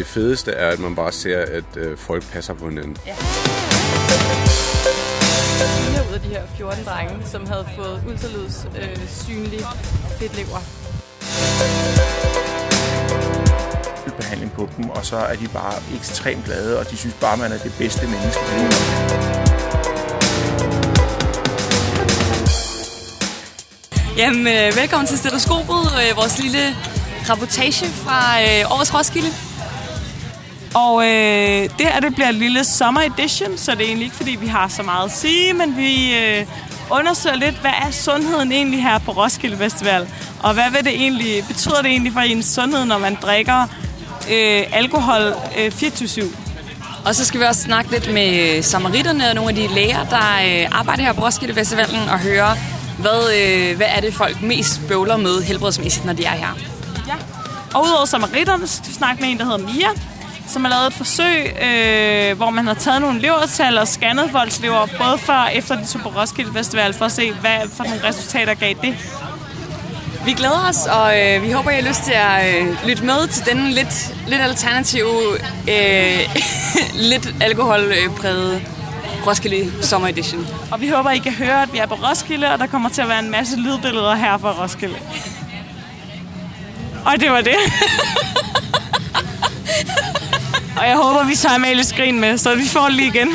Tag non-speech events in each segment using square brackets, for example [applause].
det fedeste er, at man bare ser, at øh, folk passer på hinanden. Ja. 4 ud af de her 14 drenge, som havde fået ultralyds øh, synlig fedtlever. behandling på dem, og så er de bare ekstremt glade, og de synes bare, man er det bedste menneske. Jamen, øh, velkommen til Stetoskopet, øh, vores lille rapportage fra øh, årets Roskilde. Og øh, det her det bliver en lille summer edition, så det er egentlig ikke, fordi vi har så meget at sige, men vi øh, undersøger lidt, hvad er sundheden egentlig her på Roskilde Festival? Og hvad vil det egentlig, betyder det egentlig for ens sundhed, når man drikker øh, alkohol øh, 24-7? Og så skal vi også snakke lidt med samaritterne og nogle af de læger, der øh, arbejder her på Roskilde Festivalen, og høre, hvad, øh, hvad er det folk mest bøvler med helbredsmæssigt, når de er her. Ja. Og udover samaritterne, så skal vi snakke med en, der hedder Mia, som har lavet et forsøg, øh, hvor man har taget nogle levertal og scannet folks lever, både før og efter de tog på Roskilde Festival, for at se, hvad for nogle resultater gav det. Vi glæder os, og øh, vi håber, I har lyst til at øh, lytte med til denne lidt, lidt alternative, øh, [laughs] lidt alkoholpræget Roskilde Summer Edition. Og vi håber, I kan høre, at vi er på Roskilde, og der kommer til at være en masse lydbilleder her fra Roskilde. Og det var det. [laughs] og jeg håber, vi tager Amalie Skrin med, så vi får det lige igen.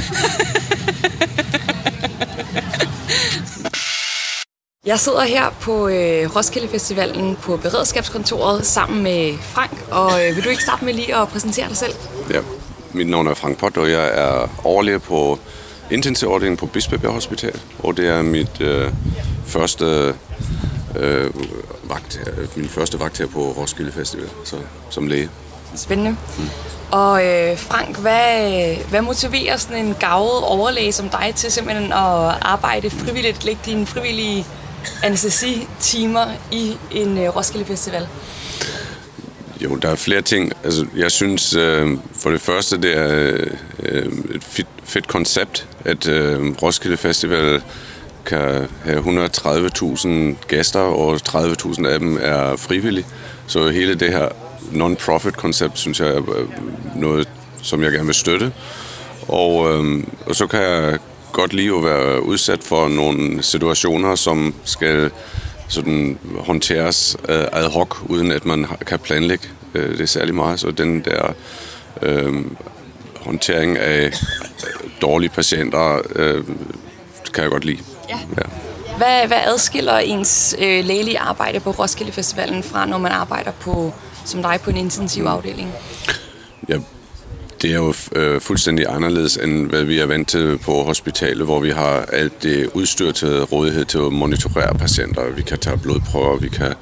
Jeg sidder her på øh, Roskilde Festivalen på beredskabskontoret sammen med Frank, og øh, vil du ikke starte med lige at præsentere dig selv? Ja, mit navn er Frank Pott, og jeg er overlæge på intensivafdelingen på Bispebjerg Hospital, og det er mit øh, første øh, vagt, min første vagt her på Roskilde Festival, så, som læge. Spændende. Mm. Og øh, Frank, hvad, hvad motiverer sådan en gavet overlæge som dig til simpelthen at arbejde frivilligt, lægge dine frivillige anestesi-timer i en øh, Roskilde Festival? Jo, der er flere ting. Altså, jeg synes øh, for det første, det er øh, et fedt, fedt koncept, at øh, Roskilde Festival kan have 130.000 gæster, og 30.000 af dem er frivillige. Så hele det her non-profit-koncept, synes jeg er noget, som jeg gerne vil støtte. Og, øh, og så kan jeg godt lide at være udsat for nogle situationer, som skal sådan håndteres øh, ad hoc, uden at man kan planlægge øh, det særlig meget. Så den der øh, håndtering af dårlige patienter øh, kan jeg godt lide. Ja. ja. Hvad, hvad adskiller ens øh, lægelige arbejde på Roskilde Festivalen fra, når man arbejder på, som dig på en intensivafdeling? Ja, det er jo øh, fuldstændig anderledes, end hvad vi er vant til på hospitalet, hvor vi har alt det udstyr til rådighed til at monitorere patienter. Vi kan tage blodprøver, vi kan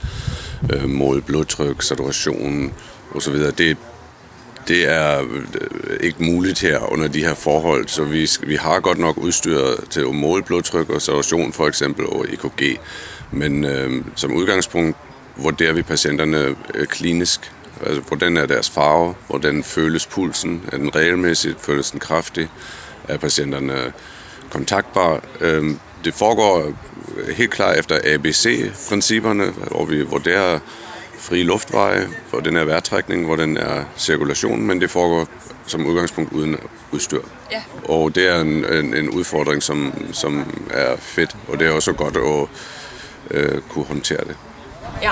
øh, måle blodtryk, saturation osv. Det, det er øh, ikke muligt her under de her forhold, så vi, vi har godt nok udstyr til at måle blodtryk og saturation for eksempel og EKG, men øh, som udgangspunkt vurderer vi patienterne øh, klinisk Altså, hvordan er deres farve? Hvordan føles pulsen? Er den regelmæssigt? Føles den kraftig? Er patienterne kontaktbare? Øhm, det foregår helt klart efter ABC-principperne, hvor vi vurderer fri luftveje, hvor den er vejrtrækning, hvor den er cirkulation, men det foregår som udgangspunkt uden udstyr. Ja. Og det er en, en, en udfordring, som, som er fedt, og det er også godt at øh, kunne håndtere det. Ja,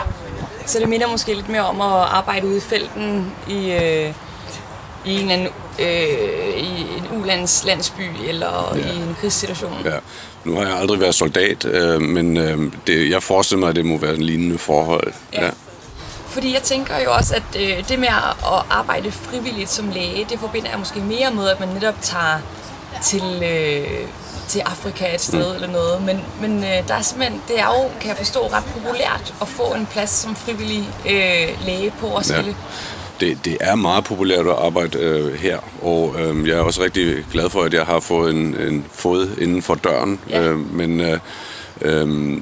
så det minder måske lidt mere om at arbejde ude i felten i, øh, i en, anden, øh, i en ulands landsby eller ja. i en krigssituation. Ja. Nu har jeg aldrig været soldat, øh, men øh, det, jeg forestiller mig, at det må være en lignende forhold. Ja. ja. Fordi jeg tænker jo også, at øh, det med at arbejde frivilligt som læge, det forbinder jeg måske mere med, at man netop tager til øh, til Afrika et sted mm. eller noget. Men, men øh, der er simpelthen, det er jo, kan jeg forstå, ret populært at få en plads som frivillig øh, læge på Roskilde. Ja. Det, det er meget populært at arbejde øh, her, og øh, jeg er også rigtig glad for, at jeg har fået en, en fod inden for døren. Ja. Øh, men øh, øh,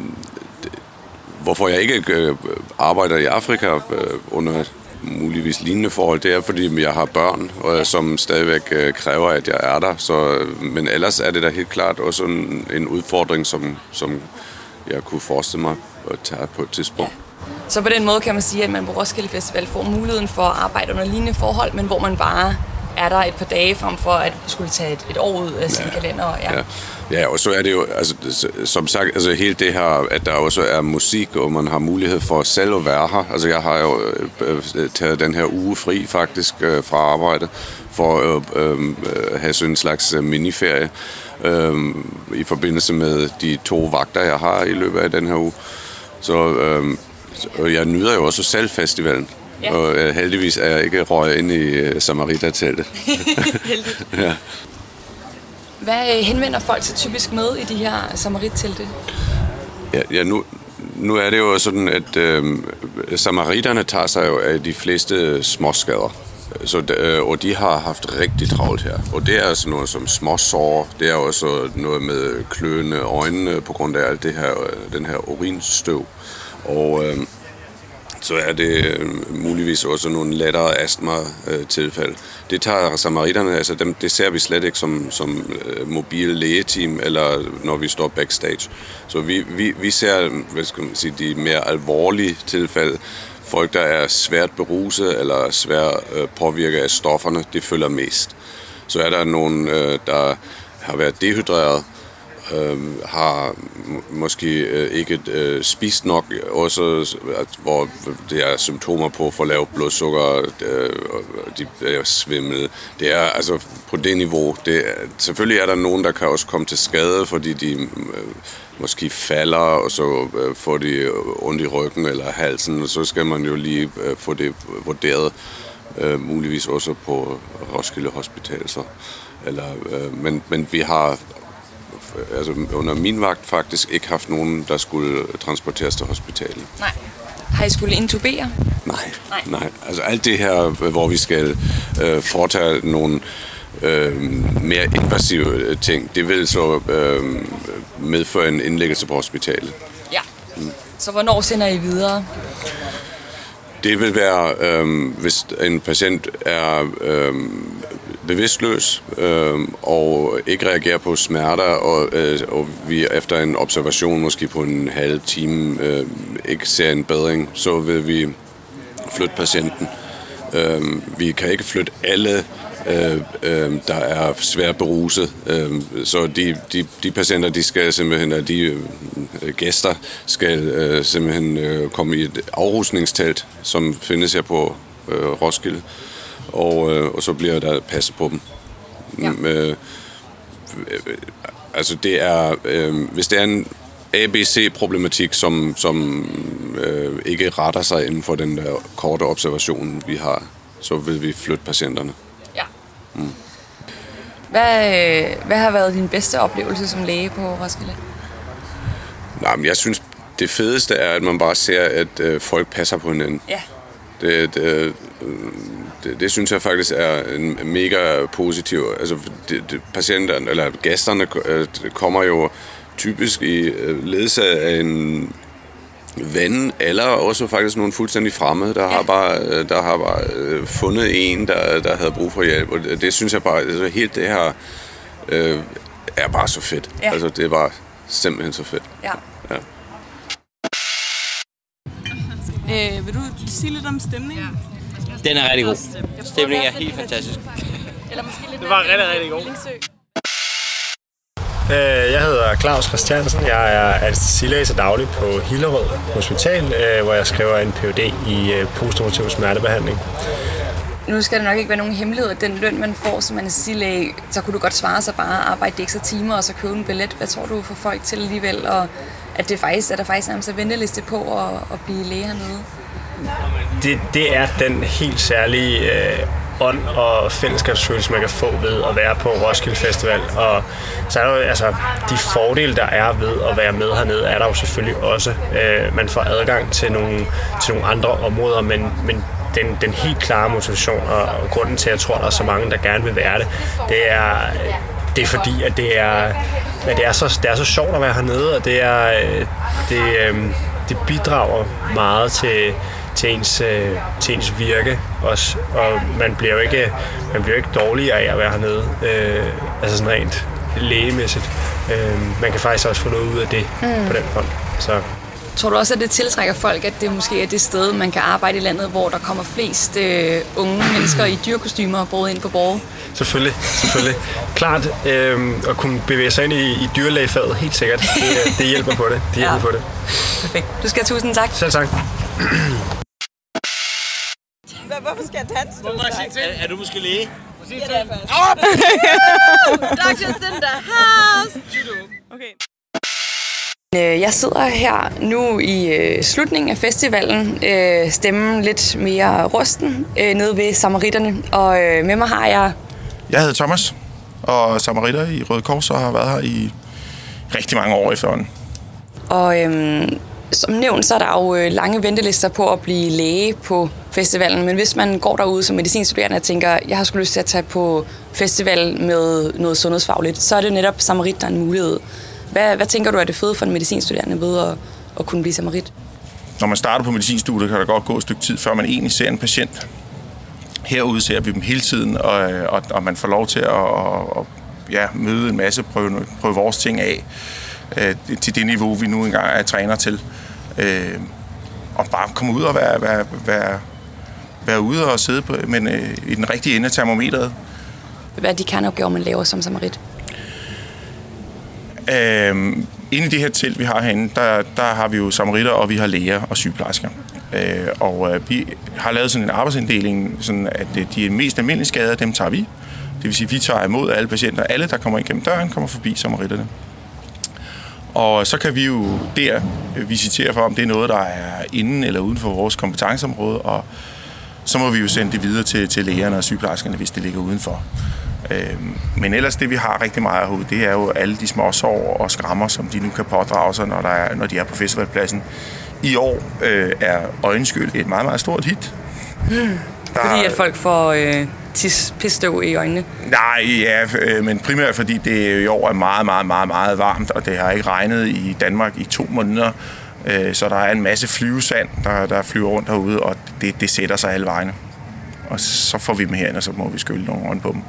hvorfor jeg ikke øh, arbejder i Afrika øh, under muligvis lignende forhold, det er, fordi jeg har børn, og som stadigvæk øh, kræver, at jeg er der. Så, men ellers er det da helt klart også en, en udfordring, som, som jeg kunne forestille mig at tage på et tidspunkt. Så på den måde kan man sige, at man på Roskilde Festival får muligheden for at arbejde under lignende forhold, men hvor man bare er der et par dage frem for at skulle tage et, et år ud af sin ja. kalender. Ja. Ja. ja, og så er det jo, altså, som sagt, altså hele det her, at der også er musik, og man har mulighed for selv at være her. Altså jeg har jo øh, øh, taget den her uge fri faktisk øh, fra arbejde, for at øh, øh, have sådan en slags øh, miniferie øh, i forbindelse med de to vagter, jeg har i løbet af den her uge. Så øh, jeg nyder jo også selv festivalen. Ja. Og øh, heldigvis er jeg ikke røget ind i øh, Samarita-teltet. [laughs] Heldigt. ja. Hvad øh, henvender folk sig typisk med i de her samarit-telte? Ja, ja nu, nu er det jo sådan, at øh, samariterne tager sig jo af de fleste småskader. Så, øh, og de har haft rigtig travlt her. Og det er sådan noget som småsår. Det er også noget med kløende øjnene på grund af alt det her, øh, den her urinstøv. Og øh, så er det øh, muligvis også nogle lettere astma-tilfælde. Øh, det tager samaritterne, altså dem, det ser vi slet ikke som, som øh, mobil lægeteam, eller når vi står backstage. Så vi, vi, vi ser hvad skal man sige, de mere alvorlige tilfælde. Folk, der er svært beruset eller svært øh, påvirket af stofferne, det følger mest. Så er der nogen, øh, der har været dehydreret, øh, har måske øh, ikke øh, spist nok, også at, hvor det er symptomer på for lavt blodsukker, øh, og de er svimmel. Det er altså på det niveau. Det er, selvfølgelig er der nogen, der kan også komme til skade, fordi de øh, måske falder, og så øh, får de øh, ondt i ryggen eller halsen, og så skal man jo lige øh, få det vurderet øh, muligvis også på Roskilde Hospital. Så. Eller, øh, men, men vi har altså under min vagt faktisk ikke haft nogen, der skulle transporteres til hospitalet. Nej. Har I skulle intubere? Nej, Nej. nej. Altså alt det her, hvor vi skal øh, foretage nogle øh, mere invasive øh, ting, det vil så øh, medføre en indlæggelse på hospitalet. Ja. Så hvornår sender I videre? Det vil være, øh, hvis en patient er øh, bevidstløs øh, og ikke reagerer på smerter, og, øh, og vi efter en observation måske på en halv time øh, ikke ser en bedring, så vil vi flytte patienten. Øh, vi kan ikke flytte alle, øh, øh, der er svært beruset. Øh, så de, de, de patienter, de skal simpelthen, eller de øh, gæster, skal øh, simpelthen øh, komme i et afrusningstelt, som findes her på øh, Roskilde. Og, øh, og så bliver der passet på dem. Ja. Øh, øh, altså det er, øh, hvis det er en ABC-problematik, som, som øh, ikke retter sig inden for den der korte observation, vi har, så vil vi flytte patienterne. Ja. Hvad, øh, hvad har været din bedste oplevelse som læge på Roskilde? Nej, men jeg synes, det fedeste er, at man bare ser, at øh, folk passer på hinanden. Ja. Det, det, øh, det, det synes jeg faktisk er en mega positiv. Altså, det, det, patienterne, eller gæsterne øh, kommer jo typisk i øh, ledsaget af en ven, eller også faktisk nogle fuldstændig fremmede, der ja. har bare, øh, der har bare øh, fundet en, der, der havde brug for hjælp. Og det, det synes jeg bare, altså helt det her øh, er bare så fedt. Ja. Altså, det er bare simpelthen så fedt. Ja. Ja. Øh, vil du sige lidt om stemningen? Den er rigtig god. Stemningen er helt fantastisk. [laughs] Eller måske lidt Det var rigtig, rigtig god. Øh, Jeg hedder Claus Christiansen. Jeg er anestesilæge til daglig på Hillerød Hospital, øh, hvor jeg skriver en Ph.D. i øh, postoperativ smertebehandling. Nu skal det nok ikke være nogen hemmelighed, at den løn, man får som anestesilæge, så kunne du godt svare sig bare at arbejde de ekstra timer og så købe en billet. Hvad tror du får folk til alligevel? Og at, det faktisk, at der faktisk nærmest er venteliste på at, at blive læge hernede? Det, det er den helt særlige øh, ånd og fællesskabsfølelse, man kan få ved at være på Roskilde Festival. Og så er der jo, altså, de fordele, der er ved at være med hernede, er der jo selvfølgelig også. Øh, man får adgang til nogle, til nogle andre områder, men, men den, den helt klare motivation og, og grunden til, at jeg tror, at der er så mange, der gerne vil være det, det er, øh, det er fordi, at det er, at det er, så, det er så sjovt at være hernede, og det, er, øh, det, øh, det bidrager meget til, til ens, øh, til ens virke også. Og man bliver jo ikke, man bliver ikke dårligere af at være hernede. Øh, altså sådan rent lægemæssigt. Øh, man kan faktisk også få noget ud af det mm. på den front. Så tror du også, at det tiltrækker folk, at det måske er det sted, man kan arbejde i landet, hvor der kommer flest øh, unge mennesker i dyrkostymer både ind på borg? Selvfølgelig, selvfølgelig. Klart øh, at kunne bevæge sig ind i, i dyrlægefaget, helt sikkert. Det, det hjælper på det. Det hjælper Ja. på det. Perfekt. Du skal have tusind tak. Selv tak. Hvorfor skal jeg danse? Er, er du måske læge? Doctors [laughs] in the house! Okay. Øh, Jeg sidder her nu i øh, slutningen af festivalen, øh, stemmen lidt mere rusten, nede ved Samaritterne. Og med mig har jeg Jeg hedder Thomas, og samaritter i Røde Kors, og har været her i rigtig mange år efterhånden. Og øhm, som nævnt, så er der jo lange ventelister på at blive læge på festivalen. Men hvis man går derude som medicinstuderende og tænker, jeg har skulle lyst til at tage på festival med noget sundhedsfagligt, så er det netop samarit, der er en mulighed. Hvad, hvad tænker du er det fede for en medicinstuderende ved at, at kunne blive samarit? Når man starter på medicinstudiet, kan der godt gå et stykke tid, før man egentlig ser en patient. Herude ser vi dem hele tiden, og, og, og man får lov til at og, og, ja, møde en masse, prøve, prøve vores ting af øh, til det niveau, vi nu engang er træner til. Øh, og bare komme ud og være, være, være, være ude og sidde på, men, øh, i den rigtige ende af termometeret. Hvad er de kerneopgaver, man laver som samarit? Øhm, inde i det her telt, vi har herinde, der, der har vi jo samaritter, og vi har læger og sygeplejersker. Øh, og øh, vi har lavet sådan en arbejdsinddeling, sådan at øh, de mest almindelige skader, dem tager vi. Det vil sige, at vi tager imod alle patienter. Alle, der kommer ind gennem døren, kommer forbi samaritterne. Og så kan vi jo der øh, visitere for, om det er noget, der er inden eller uden for vores kompetenceområde, og så må vi jo sende det videre til, til lægerne og sygeplejerskerne, hvis det ligger udenfor. Øhm, men ellers det, vi har rigtig meget af, det er jo alle de små sår og skrammer, som de nu kan pådrage sig, når, der er, når de er på festivalpladsen. I år øh, er Øjenskyld et meget, meget stort hit. Der, Fordi at folk får øh, tis, pisstøv i øjnene. Nej, ja, øh, men primært fordi det i år er meget, meget, meget, meget varmt, og det har ikke regnet i Danmark i to måneder. Øh, så der er en masse flyvesand, der, der flyver rundt herude, og det, det sætter sig alle vegne. Og så får vi dem herind, og så må vi skylle nogle rundt på dem.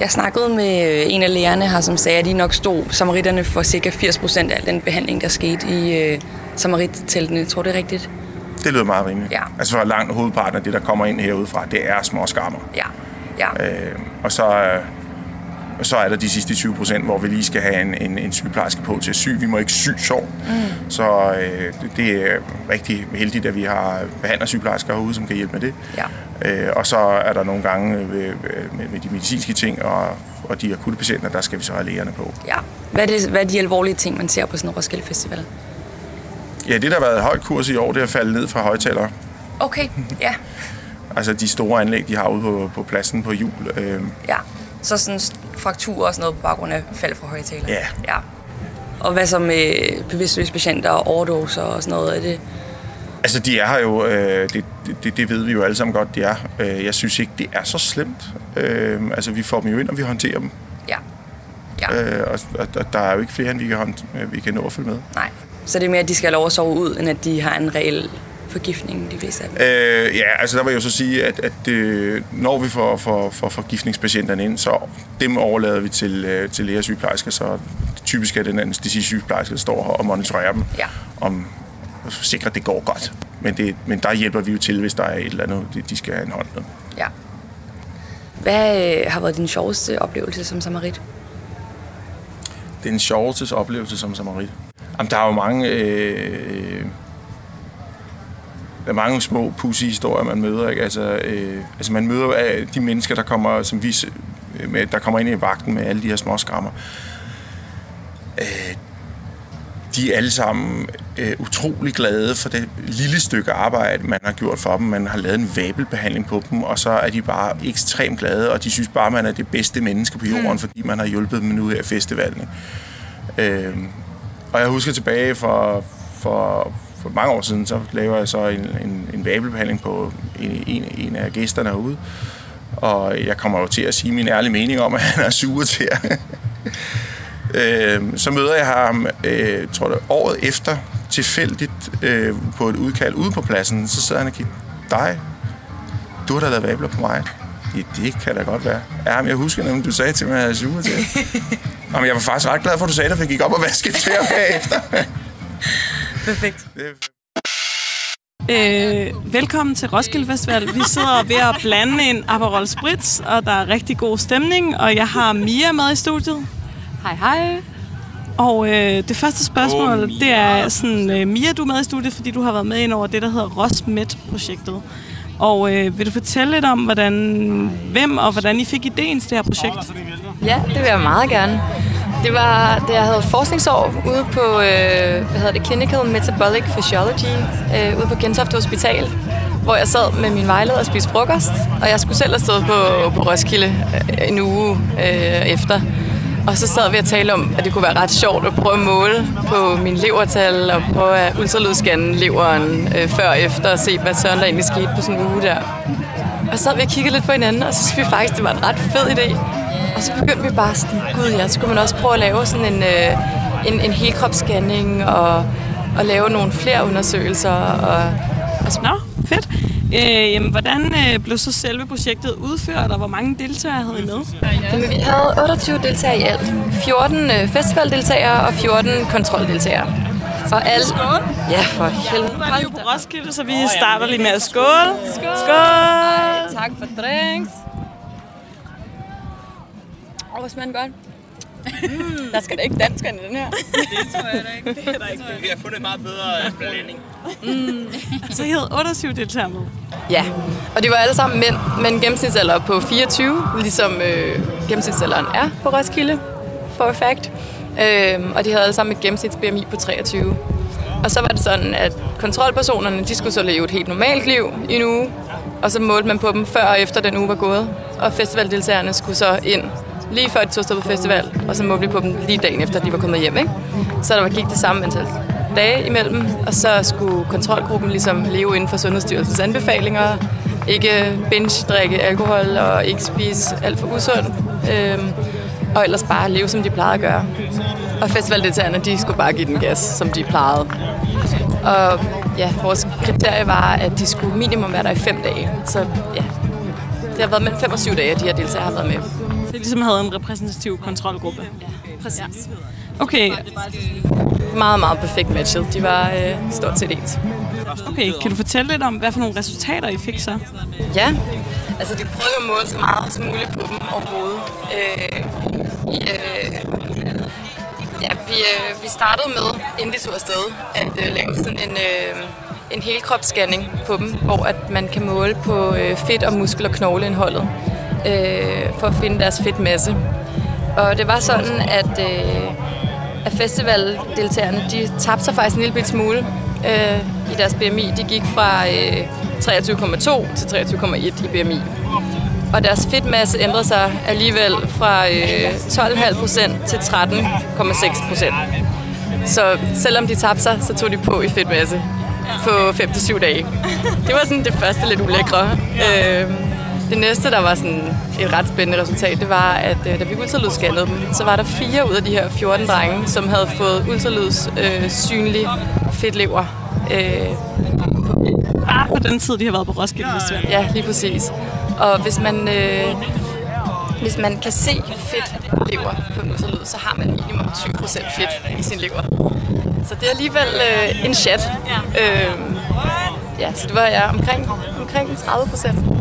Jeg snakkede med øh, en af lægerne her, som sagde, at de nok stod samaritterne for cirka 80% af al den behandling, der skete i øh, samaritteltene. Jeg tror, det er rigtigt? Det lyder meget rimeligt. Ja. Altså for langt hovedparten af det, der kommer ind herudefra, det er små skammer. Ja. ja. Øh, og så, øh, så er der de sidste 20 procent, hvor vi lige skal have en, en, en sygeplejerske på til at sy. Vi må ikke sy sår. Mm. Så øh, det- er rigtig heldigt, at vi har behandlersygeplejersker herude, som kan hjælpe med det. Ja. Øh, og så er der nogle gange øh, med, med, med de medicinske ting og, og de akutte patienter, der skal vi så have lægerne på. ja. Hvad, er det, hvad er de alvorlige ting, man ser på sådan en Roskilde Festival? Ja, det der har været højt kurs i år, det er at falde ned fra højtalere. Okay, ja. [laughs] Altså de store anlæg, de har ude på, på pladsen på jul. Øh, ja. Så sådan frakturer og sådan noget på baggrund af fald fra højtaler. Ja. ja. Og hvad så med bevidstløse patienter og overdoser og sådan noget? Er det... Altså, de er her jo, øh, det, det, det ved vi jo alle sammen godt, de er. Øh, jeg synes ikke, det er så slemt. Øh, altså, vi får dem jo ind, og vi håndterer dem. Ja. Ja. Øh, og, og, og der er jo ikke flere, end vi kan, hånd, øh, vi kan nå at følge med. Nej. Så det er mere, at de skal have lov at sove ud, end at de har en reel forgiftning, de fleste af dem. Øh, ja, altså der vil jeg jo så sige, at, at øh, når vi får, får, får forgiftningspatienterne ind, så dem overlader vi til, øh, til læger og sygeplejersker, så typisk er det den anestesi-sygeplejerske, der står her og monitorerer dem, Ja. om at sikre, at det går godt. Men, det, men der hjælper vi jo til, hvis der er et eller andet, de- skal have en hånd med. Ja. Hvad øh, har været din sjoveste oplevelse som samarit? Det er en sjoveste oplevelse som samarit. Jamen, der er jo mange... Øh, der er mange små pussy historier, man møder. Ikke? Altså, øh, altså man møder af de mennesker, der kommer, som vi, s- med, der kommer ind i vagten med alle de her små skrammer. Øh, de er alle sammen øh, utrolig glade for det lille stykke arbejde, man har gjort for dem. Man har lavet en vabelbehandling på dem, og så er de bare ekstremt glade, og de synes bare, man er det bedste menneske på jorden, mm. fordi man har hjulpet dem nu her i festivalen. Øh, og jeg husker tilbage for, for, for mange år siden, så laver jeg så en, en, en vabelbehandling på en, en, en af gæsterne herude. Og jeg kommer jo til at sige min ærlige mening om, at han er sur til [laughs] øh, så møder jeg ham, øh, tror jeg, året efter, tilfældigt øh, på et udkald ude på pladsen. Så sidder han og kigger, dig, du har da lavet vabler på mig. Ja, det kan da godt være. Ja, men jeg husker nemlig, du sagde til mig, at jeg er sur til jer. [laughs] Nå, men jeg var faktisk ret glad for, at du sagde det, for jeg gik op og vaskede til ham bagefter. [laughs] Perfekt. Øh, velkommen til Roskilde Festival. Vi sidder ved at blande en Aperol Spritz, og der er rigtig god stemning. Og jeg har Mia med i studiet. Hej, hej. Og øh, det første spørgsmål, oh, det er sådan, øh, Mia, du er med i studiet, fordi du har været med ind over det, der hedder Rosmet-projektet. Og øh, vil du fortælle lidt om, hvordan, hvem og hvordan I fik ideen til det her projekt? Ja, det vil jeg meget gerne. Det var, da jeg havde forskningsår ude på, øh, hvad hedder det, Clinical Metabolic Physiology, øh, ude på Gentofte Hospital, hvor jeg sad med min vejleder og spiste frokost, og jeg skulle selv have stået på, på Roskilde øh, en uge øh, efter. Og så sad vi og talte om, at det kunne være ret sjovt at prøve at måle på min levertal og prøve at ultralydsscanne leveren øh, før og efter og se, hvad søren der egentlig skete på sådan en uge der. Og så sad vi og kiggede lidt på hinanden, og så synes vi faktisk, det var en ret fed idé. Og så begyndte vi bare sådan, gud ja, så kunne man også prøve at lave sådan en, øh, en, en helkropsscanning og, og lave nogle flere undersøgelser. Og, og så, Nå, fedt. Øh, jamen, hvordan øh, blev så selve projektet udført, og hvor mange deltagere havde I med? Jamen, vi havde 28 deltagere i alt. 14 øh, festivaldeltagere og 14 kontroldeltagere. Og alle... Ja, for helvede. Er vi jo på Roskilde, så vi starter lige med at skåle. Skål! Skål! Tak for drinks. Åh, hvor smager den godt. Mm. [laughs] Der skal da ikke dansk ind i den her. Vi har fundet en meget bedre blanding. Så I havde 28 deltagere med. Ja, og de var alle sammen mænd med en gennemsnitsalder på 24, ligesom øh, gennemsnitsalderen er på Roskilde, for fact. Øhm, og de havde alle sammen et gennemsnits-BMI på 23. Og så var det sådan, at kontrolpersonerne, de skulle så leve et helt normalt liv i en uge, og så målte man på dem før og efter den uge var gået. Og festivaldeltagerne skulle så ind lige før de tog afsted på festival, og så målte vi på dem lige dagen efter, de var kommet hjem. Ikke? Så der var gik det samme antal dage imellem, og så skulle kontrolgruppen ligesom leve inden for Sundhedsstyrelsens anbefalinger. Ikke binge-drikke alkohol og ikke spise alt for usundt. Øhm, og ellers bare leve, som de plejede at gøre. Og festivaldeltagerne, de skulle bare give den gas, som de plejede. Og ja, vores kriterie var, at de skulle minimum være der i fem dage. Så ja, det har været mellem fem og syv dage, at de her deltagere har været med. Ligesom havde en repræsentativ kontrolgruppe. Præcis. Okay, Meget, meget perfekt matchet. De var øh, stort set ens. okay. Kan du fortælle lidt om, hvad for nogle resultater I fik så? Ja, altså de prøvede at måle så meget som muligt på dem overhovedet. Øh, øh, ja, vi, øh, vi startede med, inden de tog afsted, at øh, lave sådan en, øh, en helkropsscanning på dem, hvor at man kan måle på øh, fedt og muskel- og knogleindholdet øh, for at finde deres fedtmasse. Og det var sådan, at, øh, at festivaldeltagerne, de tabte sig faktisk en lille bit smule øh, i deres BMI. De gik fra øh, 23,2 til 23,1 i BMI. Og deres fedtmasse ændrede sig alligevel fra øh, 12,5 procent til 13,6 procent. Så selvom de tabte sig, så tog de på i fedtmasse på 5-7 dage. Det var sådan det første lidt ulækre. Øh, det næste, der var sådan et ret spændende resultat, det var, at øh, da vi ultralydsscannede dem, så var der fire ud af de her 14 drenge, som havde fået ultralyds øh, synlig fedtlever. Øh, Bare på den tid, de har været på Roskilde Festival. Ja, lige præcis. Og hvis man, øh, hvis man kan se fedt lever på en ultralyd, så har man minimum 20% fedt i sin lever. Så det er alligevel øh, en chat. Øh, ja, så det var ja, omkring, omkring 30%. Så det var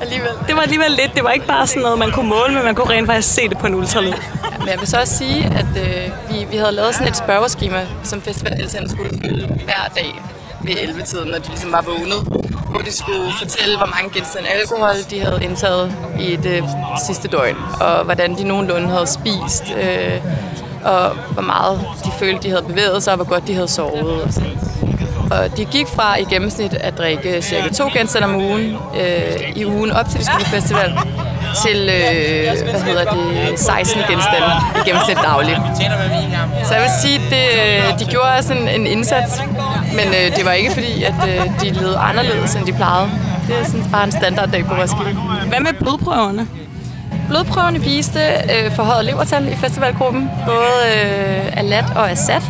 alligevel... Det var alligevel lidt. Det var ikke bare sådan noget, man kunne måle, men man kunne rent faktisk se det på en ultralyd. Men jeg vil så også sige, at øh, vi, vi havde lavet sådan et spørgeskema, som festivaldeltagerne skulle fylde hver dag ved 11-tiden, når de ligesom var vågnet. Hvor de skulle fortælle, hvor mange genstande alkohol de havde indtaget i det sidste døgn, og hvordan de nogenlunde havde spist, øh, og hvor meget de følte, de havde bevæget sig, og hvor godt de havde sovet. Og, sådan. Og de gik fra i gennemsnit at drikke cirka to genstande om ugen øh, i ugen op til de skulle på festival, til øh, hvad hedder det, 16 genstande i gennemsnit dagligt. Så jeg vil sige, at det, de gjorde også en, en indsats, men øh, det var ikke fordi, at øh, de levede anderledes, end de plejede. Det er sådan bare en standarddag på Roskilde. Hvad med blodprøverne? Blodprøverne viste øh, forhøjet levertal i festivalgruppen, både øh, Alat og Assad.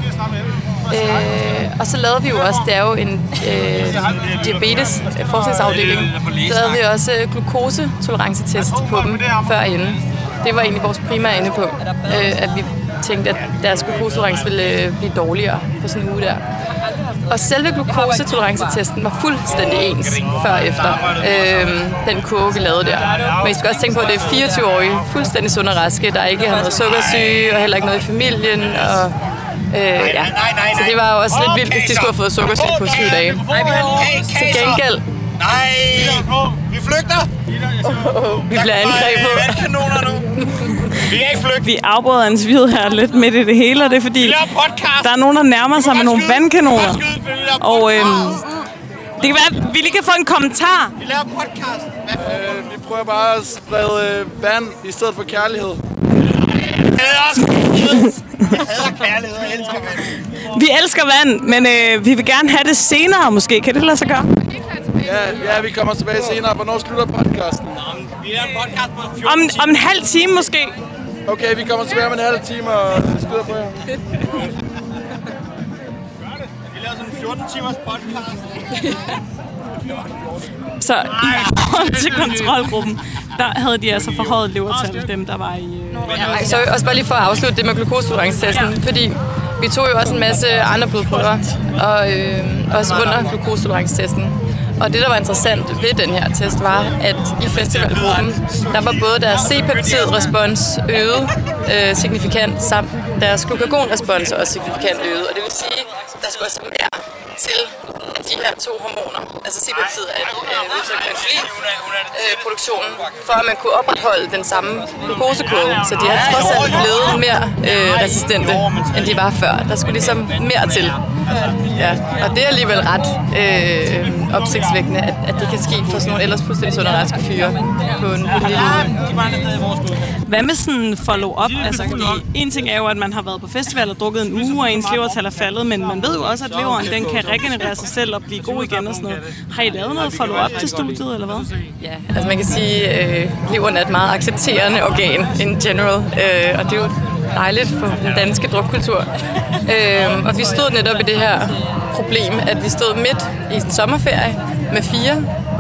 Øh, og så lavede vi jo også, det er jo en øh, diabetes øh, forskningsafdeling, så lavede vi også øh, glukosetolerancetest på dem før inden. Det var egentlig vores primære ende på, øh, at vi tænkte, at deres glukosetolerance ville øh, blive dårligere på sådan en uge der. Og selve glukosetolerancetesten var fuldstændig ens før og efter øhm, den kurve, vi lavede der. Men I skal også tænke på, at det er 24-årige, fuldstændig sunde og raske, der ikke har noget sukkersyge og heller ikke noget i familien. Og, øh, ja. Så det var jo også lidt vildt, hvis de skulle have fået sukkersyge på syv dage. Til gengæld... Nej! Vi flygter! Vi bliver angrebet. Vi er kanoner nu. Vi kan ikke flygte. Vi afbryder interviewet her lidt midt i det hele, og det er fordi, Vi der er nogen, der nærmer sig med nogle vandkanoner. Og øhm, det kan være, at vi lige kan få en kommentar. Vi laver podcast. Øh, vi prøver bare at sprede øh, vand i stedet for kærlighed. Jeg hader kærlighed, jeg elsker vand. Vi elsker vand, men øh, vi vil gerne have det senere måske. Kan det lade sig gøre? Ja, ja, vi kommer tilbage senere. Hvornår slutter podcasten? Vi laver en podcast på 14 Om, om en halv time måske. Okay, vi kommer tilbage om en halv time og skyder på jer. Vi laver sådan en 14 timers podcast. [laughs] Så i forhold til kontrolgruppen, der havde de altså forhøjet levertal, dem der var i... Øh, Ej, så også bare lige for at afslutte det med glukosetolerancetesten, fordi vi tog jo også en masse andre blodprøver, og øh, også under glukosetolerancetesten. Og det, der var interessant ved den her test, var, at i festivalgruppen, der var både deres C-peptid-respons øget øh, signifikant, samt deres glukagonrespons også signifikant øget. Og det vil sige, at der skulle også mere til de her to hormoner, altså er et øh, udtryk for insulinproduktionen, for at man kunne opretholde den samme glukosekurve. Så de er trods alt blevet mere øh, resistente, end de var før. Der skulle ligesom mere til. Ja, og det er alligevel ret øh, opsigtsvækkende, at, at det kan ske for sådan nogle ellers fuldstændig sunde og raske fyre på en, på en lille. Hvad med sådan follow-up? Altså, fordi en ting er jo, at man har været på festival og drukket en uge, og ens levertal er faldet, men man ved jo også, at leveren den kan regenerere sig selv og blive god igen og sådan noget. Har I lavet noget follow-up til studiet, eller hvad? Ja, altså man kan sige, at øh, leveren er et meget accepterende organ in general, øh, og det er jo dejligt for den danske drukkultur. Øhm, og vi stod netop i det her problem, at vi stod midt i en sommerferie med fire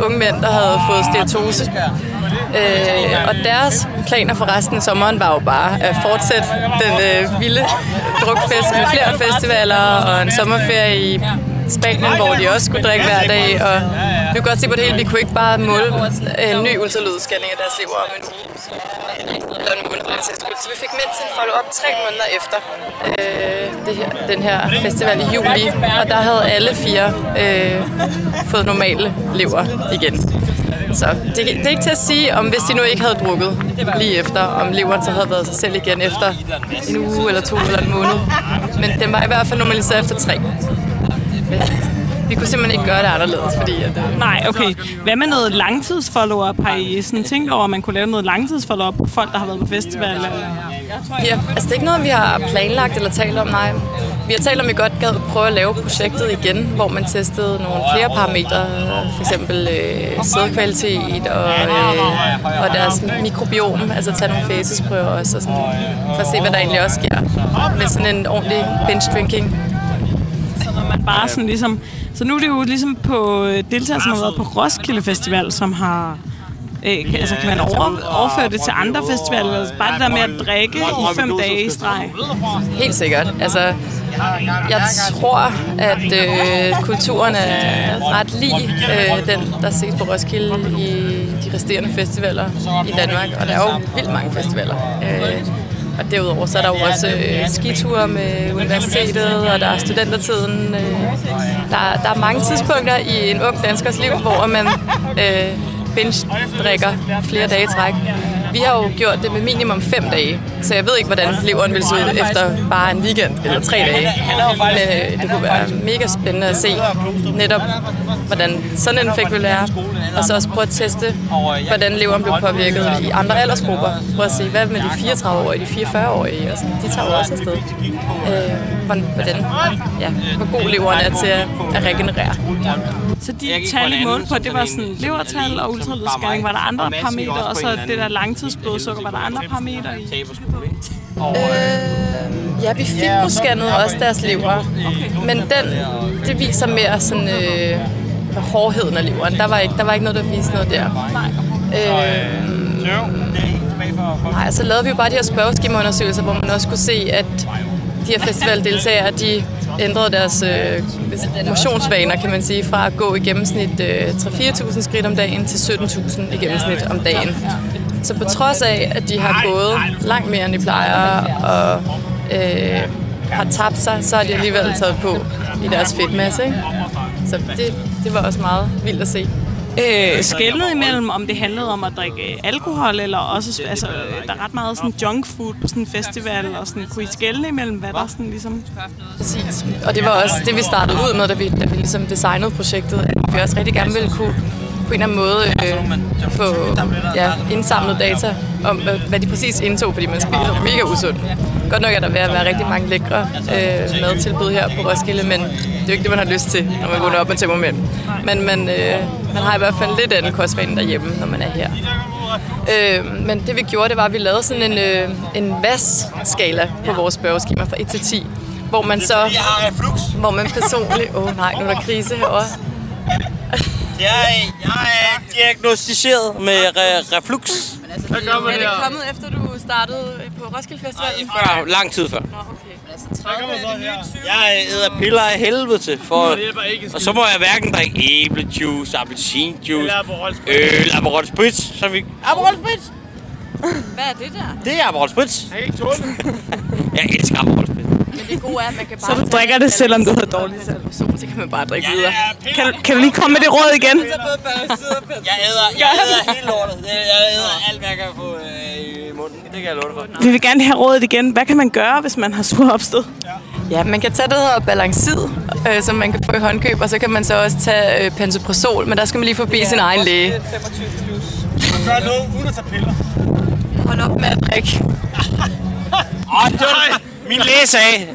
unge mænd, der havde fået steatose. Øh, og deres planer for resten af sommeren var jo bare at fortsætte den øh, vilde drukfest med flere festivaler og en sommerferie i Spanien, hvor de også skulle drikke hver dag. Og vi kunne godt se på det hele. Vi kunne ikke bare måle en ny ultralydsscanning af deres lever om en uge. Eller en måned, så øh, Så vi fik med til en follow-up tre måneder efter øh, det her, den her festival i juli. Og der havde alle fire øh, fået normale lever igen. Så det, det er ikke til at sige, om hvis de nu ikke havde drukket lige efter, om leveren så havde været sig selv igen efter en uge eller to eller en måned. Men den var i hvert fald normaliseret efter tre. Vi kunne simpelthen ikke gøre det anderledes, fordi at... Øh, Nej, okay. Hvad med noget langtidsfollow-up? Har I sådan tænkt over, at man kunne lave noget langtidsfollow-up på folk, der har været på festival? Eller? Ja, altså det er ikke noget, vi har planlagt eller talt om, nej. Vi har talt om, at vi godt gad prøve at lave projektet igen, hvor man testede nogle flere parametre, for eksempel øh, sædkvalitet og, øh, og deres mikrobiom, altså tage nogle facesprøver også, og sådan, for at se, hvad der egentlig også sker med sådan en ordentlig binge drinking. Bare sådan ligesom... Så nu er det jo ligesom på øh, deltagere, som har været på Roskilde Festival, som har... Øh, kan, altså, kan man over, overføre det til andre festivaler? Altså, bare det der med at drikke i fem dage i streg. Helt sikkert. Altså, jeg tror, at øh, kulturen er ret lig øh, den, der ses på Roskilde i de resterende festivaler i Danmark. Og der er jo vildt mange festivaler. Øh, og derudover så er der jo også øh, skiture med universitetet, og der er studentertiden. Øh, der, der er mange tidspunkter i en ung danskers liv, hvor man øh, binge-drikker flere dage i træk. Vi har jo gjort det med minimum fem dage, så jeg ved ikke, hvordan leveren vil se ud efter bare en weekend eller tre dage. Men øh, det kunne være mega spændende at se netop, hvordan sådan en effekt vil være. Og så også prøve at teste, hvordan leveren blev påvirket i andre aldersgrupper. Prøve at se, hvad med de 34-årige, de 44-årige, og sådan. de tager jo også afsted. Øh, hvordan, ja, hvor god leveren er til at, at regenerere. Så de tal, I målte på, det var sådan levertal og ultralydsscanning. Var der andre parametre? Og så det der langtidsblodsukker, var der andre parametre i? Øh, ja, vi fibroscannede også deres lever. Men den, det viser mere sådan, øh, hårdheden af leveren. Der var, ikke, der var ikke noget, der viste noget der. Øh, Nej, så lavede vi jo bare de her spørgeskemaundersøgelser, hvor man også kunne se, at de her festivaldeltagere, de ændrede deres øh, motionsvaner, kan man sige, fra at gå i gennemsnit øh, 3-4.000 skridt om dagen til 17.000 i gennemsnit om dagen. Så på trods af, at de har gået langt mere, end de plejer, og øh, har tabt sig, så har de alligevel taget på i deres fedtmasse. Ikke? Så det, det var også meget vildt at se. Øh, skældnet imellem, om det handlede om at drikke alkohol, eller også, altså, øh, der er ret meget sådan junk food på sådan en festival, og sådan, kunne I skælne imellem, hvad der sådan ligesom... Præcis. Og det var også det, vi startede ud med, da vi, da vi ligesom designede projektet. At vi også rigtig gerne ville kunne på en eller anden måde øh, få ja, indsamlet data om, hvad, de præcis indtog, fordi man spiser mega usundt. Godt nok er der ved at være rigtig mange lækre øh, madtilbud her på Roskilde, men det er jo ikke det, man har lyst til, når man vågner op med temperament. Men man, øh, man har i hvert fald lidt anden kostvanen derhjemme, når man er her. Øh, men det vi gjorde, det var, at vi lavede sådan en, øh, en VAS-skala på vores spørgeskema fra 1 til 10, hvor man så... Hvor man personligt... Åh oh, nej, nu er der krise herovre. [laughs] Jeg, jeg er diagnostiseret med re- reflux. Hvad gør man er det kommet efter, du startede på Roskilde Festival? Før, lang tid før. Nå, okay. Men altså, 30 er det nye 20. Jeg æder piller af helvede til. For, og så må jeg hverken drikke æblejuice, appelsinjuice, øl, Aperol Spritz. Så vi... Aperol Spritz! Hvad er det der? Det er Aperol Spritz. Jeg kan ikke tåle det. Jeg elsker Aperol Spritz. Men det gode er, at man kan bare... Så du drikker det, selvom du har dårligt Så kan man bare drikke videre. Kan, du- kan du lige komme med det råd igen? Jeg æder, jeg æder hele lortet. Jeg æder alt, hvad jeg kan få øh, i munden. Det kan jeg love for. Vi vil gerne have rådet igen. Hvad kan man gøre, hvis man har sur opstød? Ja, man kan tage det, der hedder Balancid, øh, som man kan få i håndkøb, og så kan man så også tage øh, Pantoprazol, men der skal man lige forbi sin egen læge. 25 plus. Gør noget uden at tage piller. Hold op med at drikke. Åh, det var, min læge sagde,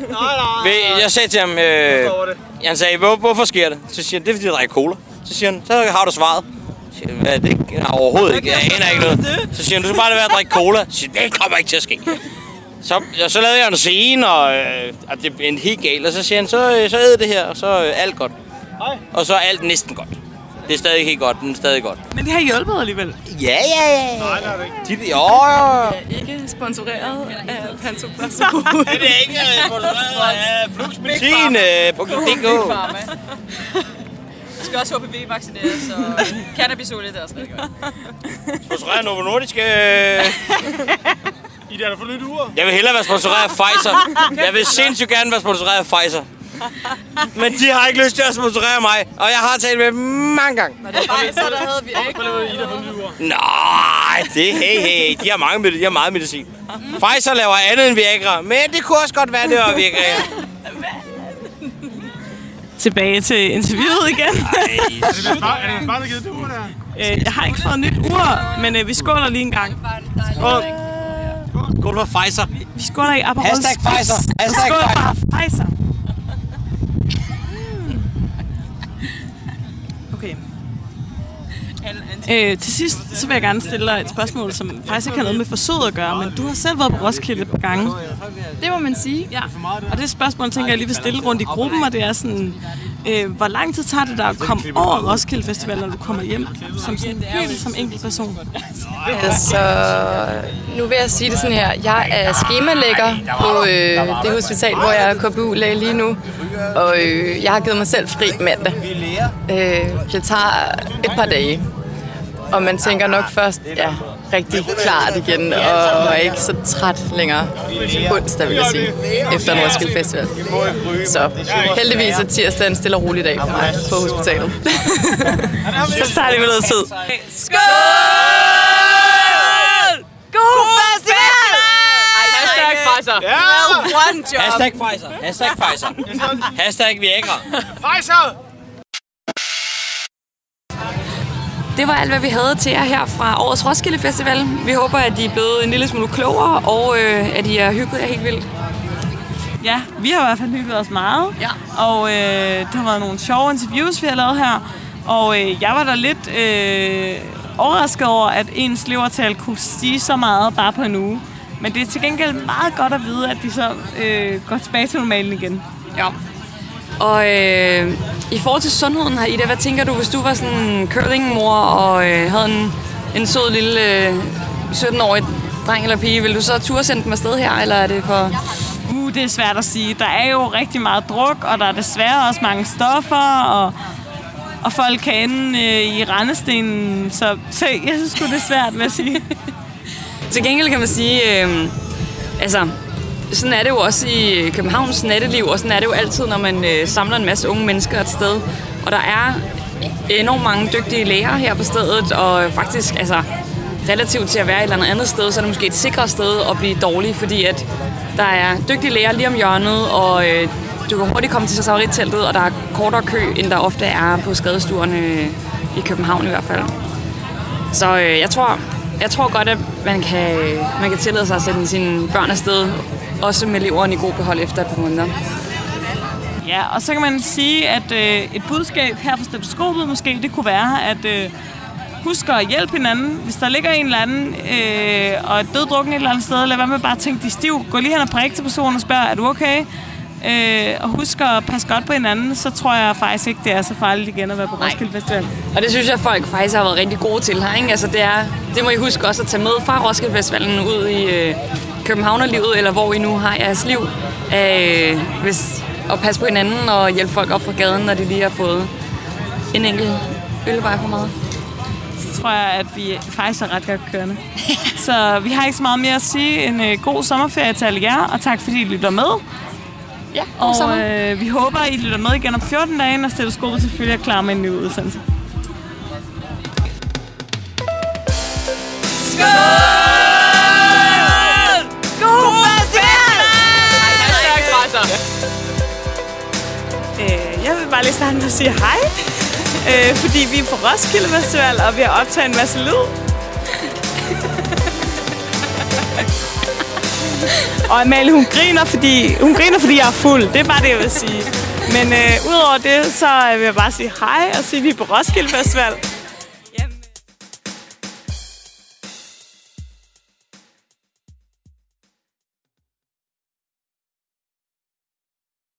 Ved- jeg sagde til ham, øh, han sagde, Hvor, hvorfor sker det? Så siger han, det er fordi, jeg drikker cola. Så siger han, så har du svaret. Så siger jeg, Hvad, det er overhovedet ikke, jeg aner ikke noget. Så siger han, du skal bare lade være at drikke cola. Så siger jeg, det kommer ikke til at ske. Så, ja, så lavede jeg en scene, og, øh, og det blev en helt galt. Og så siger han, så, øh, så æd det her, og så er alt godt. Og så er alt næsten godt. Det er stadig ikke helt godt, men stadig godt. Men det har hjulpet alligevel. Ja, ja, ja. Nej, det er det ikke. De, jo, jo. Ikke sponsoreret af Pantoprazol. [laughs] Det er ikke øh, sponsoreret af fluxmedicin.dk. Du skal også HPV-vaccineres, og cannabisolie, det er også rigtig godt. Sponsoreret Novo Nordisk. Øh. I der, der får nyt ur. Jeg vil hellere være sponsoreret af Pfizer. Jeg vil sindssygt gerne være sponsoreret af Pfizer. Men de har ikke lyst til at sponsorere mig, og jeg har talt med dem mange gange. Nej, så der havde vi ikke. Nej, det hey, hey. De har, mange, de har meget medicin. Pfizer laver andet end Viagra, men det kunne også godt være, det var Viagra. Tilbage til interviewet igen. Er det bare, er det bare, der givet det ur der? Øh, jeg har ikke fået nyt ur, men øh, vi skåler lige en gang. Skål. Skål for Pfizer. Vi skåler i Aperol Hashtag. Pfizer. Hashtag Skål Pfizer. for Pfizer. Øh, til sidst så vil jeg gerne stille dig et spørgsmål, som faktisk ikke har noget med forsøget at gøre, men du har selv været på Roskilde et par gange. Det må man sige. Ja. Og det spørgsmål, tænker jeg lige vil stille rundt i gruppen, og det er sådan, øh, hvor lang tid tager det dig at komme over Roskilde Festival, når du kommer hjem, som sådan helt som enkelt person? Altså, nu vil jeg sige det sådan her. Jeg er skemalægger på øh, det hospital, hvor jeg er KBU-læge lige nu. Og øh, jeg har givet mig selv fri mandag. Øh, det tager et par dage. Og man tænker nok først, ja, rigtig klart igen, og er ikke så træt længere onsdag, vil jeg sige, efter en Roskilde Festival. Så heldigvis er tirsdag en stille og rolig dag for mig på hospitalet. [laughs] Så tager det med noget tid. Skål! God festival! Hashtag Pfizer. Ja! One job. Hashtag Pfizer. Hashtag Pfizer. [laughs] Hashtag Viagra. Pfizer! Det var alt, hvad vi havde til jer her fra årets Roskilde Festival. Vi håber, at I er blevet en lille smule klogere, og øh, at I har hygget jer helt vildt. Ja, vi har i hvert fald hygget os meget. Ja. Og øh, der har været nogle sjove interviews, vi har lavet her. Og øh, jeg var da lidt øh, overrasket over, at ens levertal kunne stige så meget bare på en uge. Men det er til gengæld meget godt at vide, at de så øh, går tilbage til normalen igen. Ja. Og øh, i forhold til sundheden her, Ida, hvad tænker du, hvis du var sådan en curlingmor og øh, havde en, en sød lille øh, 17-årig dreng eller pige, vil du så turde sende dem afsted her, eller er det for... Uh, det er svært at sige. Der er jo rigtig meget druk, og der er desværre også mange stoffer, og, og folk kan ende øh, i rendestenen. Så, så jeg synes det er svært, vil jeg sige. [laughs] Til gengæld kan man sige, øh, altså, sådan er det jo også i Københavns natteliv, og sådan er det jo altid, når man øh, samler en masse unge mennesker et sted. Og der er enormt mange dygtige læger her på stedet, og faktisk, altså, relativt til at være et eller andet sted, så er det måske et sikrere sted at blive dårlig, fordi at der er dygtige læger lige om hjørnet, og øh, du kan hurtigt komme til safari-teltet, og der er kortere kø, end der ofte er på skadestuerne øh, i København i hvert fald. Så øh, jeg tror, jeg tror godt, at man kan, man kan tillade sig at sende sine børn afsted, også med leveren i god behold efter et par måneder. Ja, og så kan man sige, at øh, et budskab her fra stetoskopet måske, det kunne være, at øh, husk at hjælpe hinanden. Hvis der ligger en eller anden øh, og er døddrukken et eller andet sted, lad være med bare at tænke, de stiv. Gå lige hen og prik til personen og spørg, er du okay? Øh, og husk at passe godt på hinanden, så tror jeg faktisk ikke, det er så farligt igen at være på Roskilde Festival. Og det synes jeg, folk faktisk har været rigtig gode til her. Ikke? Altså, det, er, det må I huske også at tage med fra Roskilde Festivalen ud i øh, Københavnerlivet, eller hvor I nu har jeres liv. Øh, hvis, og passe på hinanden og hjælpe folk op fra gaden, når de lige har fået en enkelt ølvej for meget. Så tror jeg, at vi faktisk er ret godt kørende. [laughs] så vi har ikke så meget mere at sige. En øh, god sommerferie til alle jer, og tak fordi I lytter med. Ja, og øh, vi håber, I lytter med igen om 14 dage, når Stetoskopet selvfølgelig er klar med en ny udsendelse. Skål! Jeg vil bare lige starte med at sige hej. Øh, fordi vi er på Roskilde Festival, og vi har optaget en masse lyd. og Amalie, hun griner, fordi, hun griner, fordi jeg er fuld. Det er bare det, jeg vil sige. Men øh, udover det, så vil jeg bare sige hej og sige, at vi er på Roskilde Festival.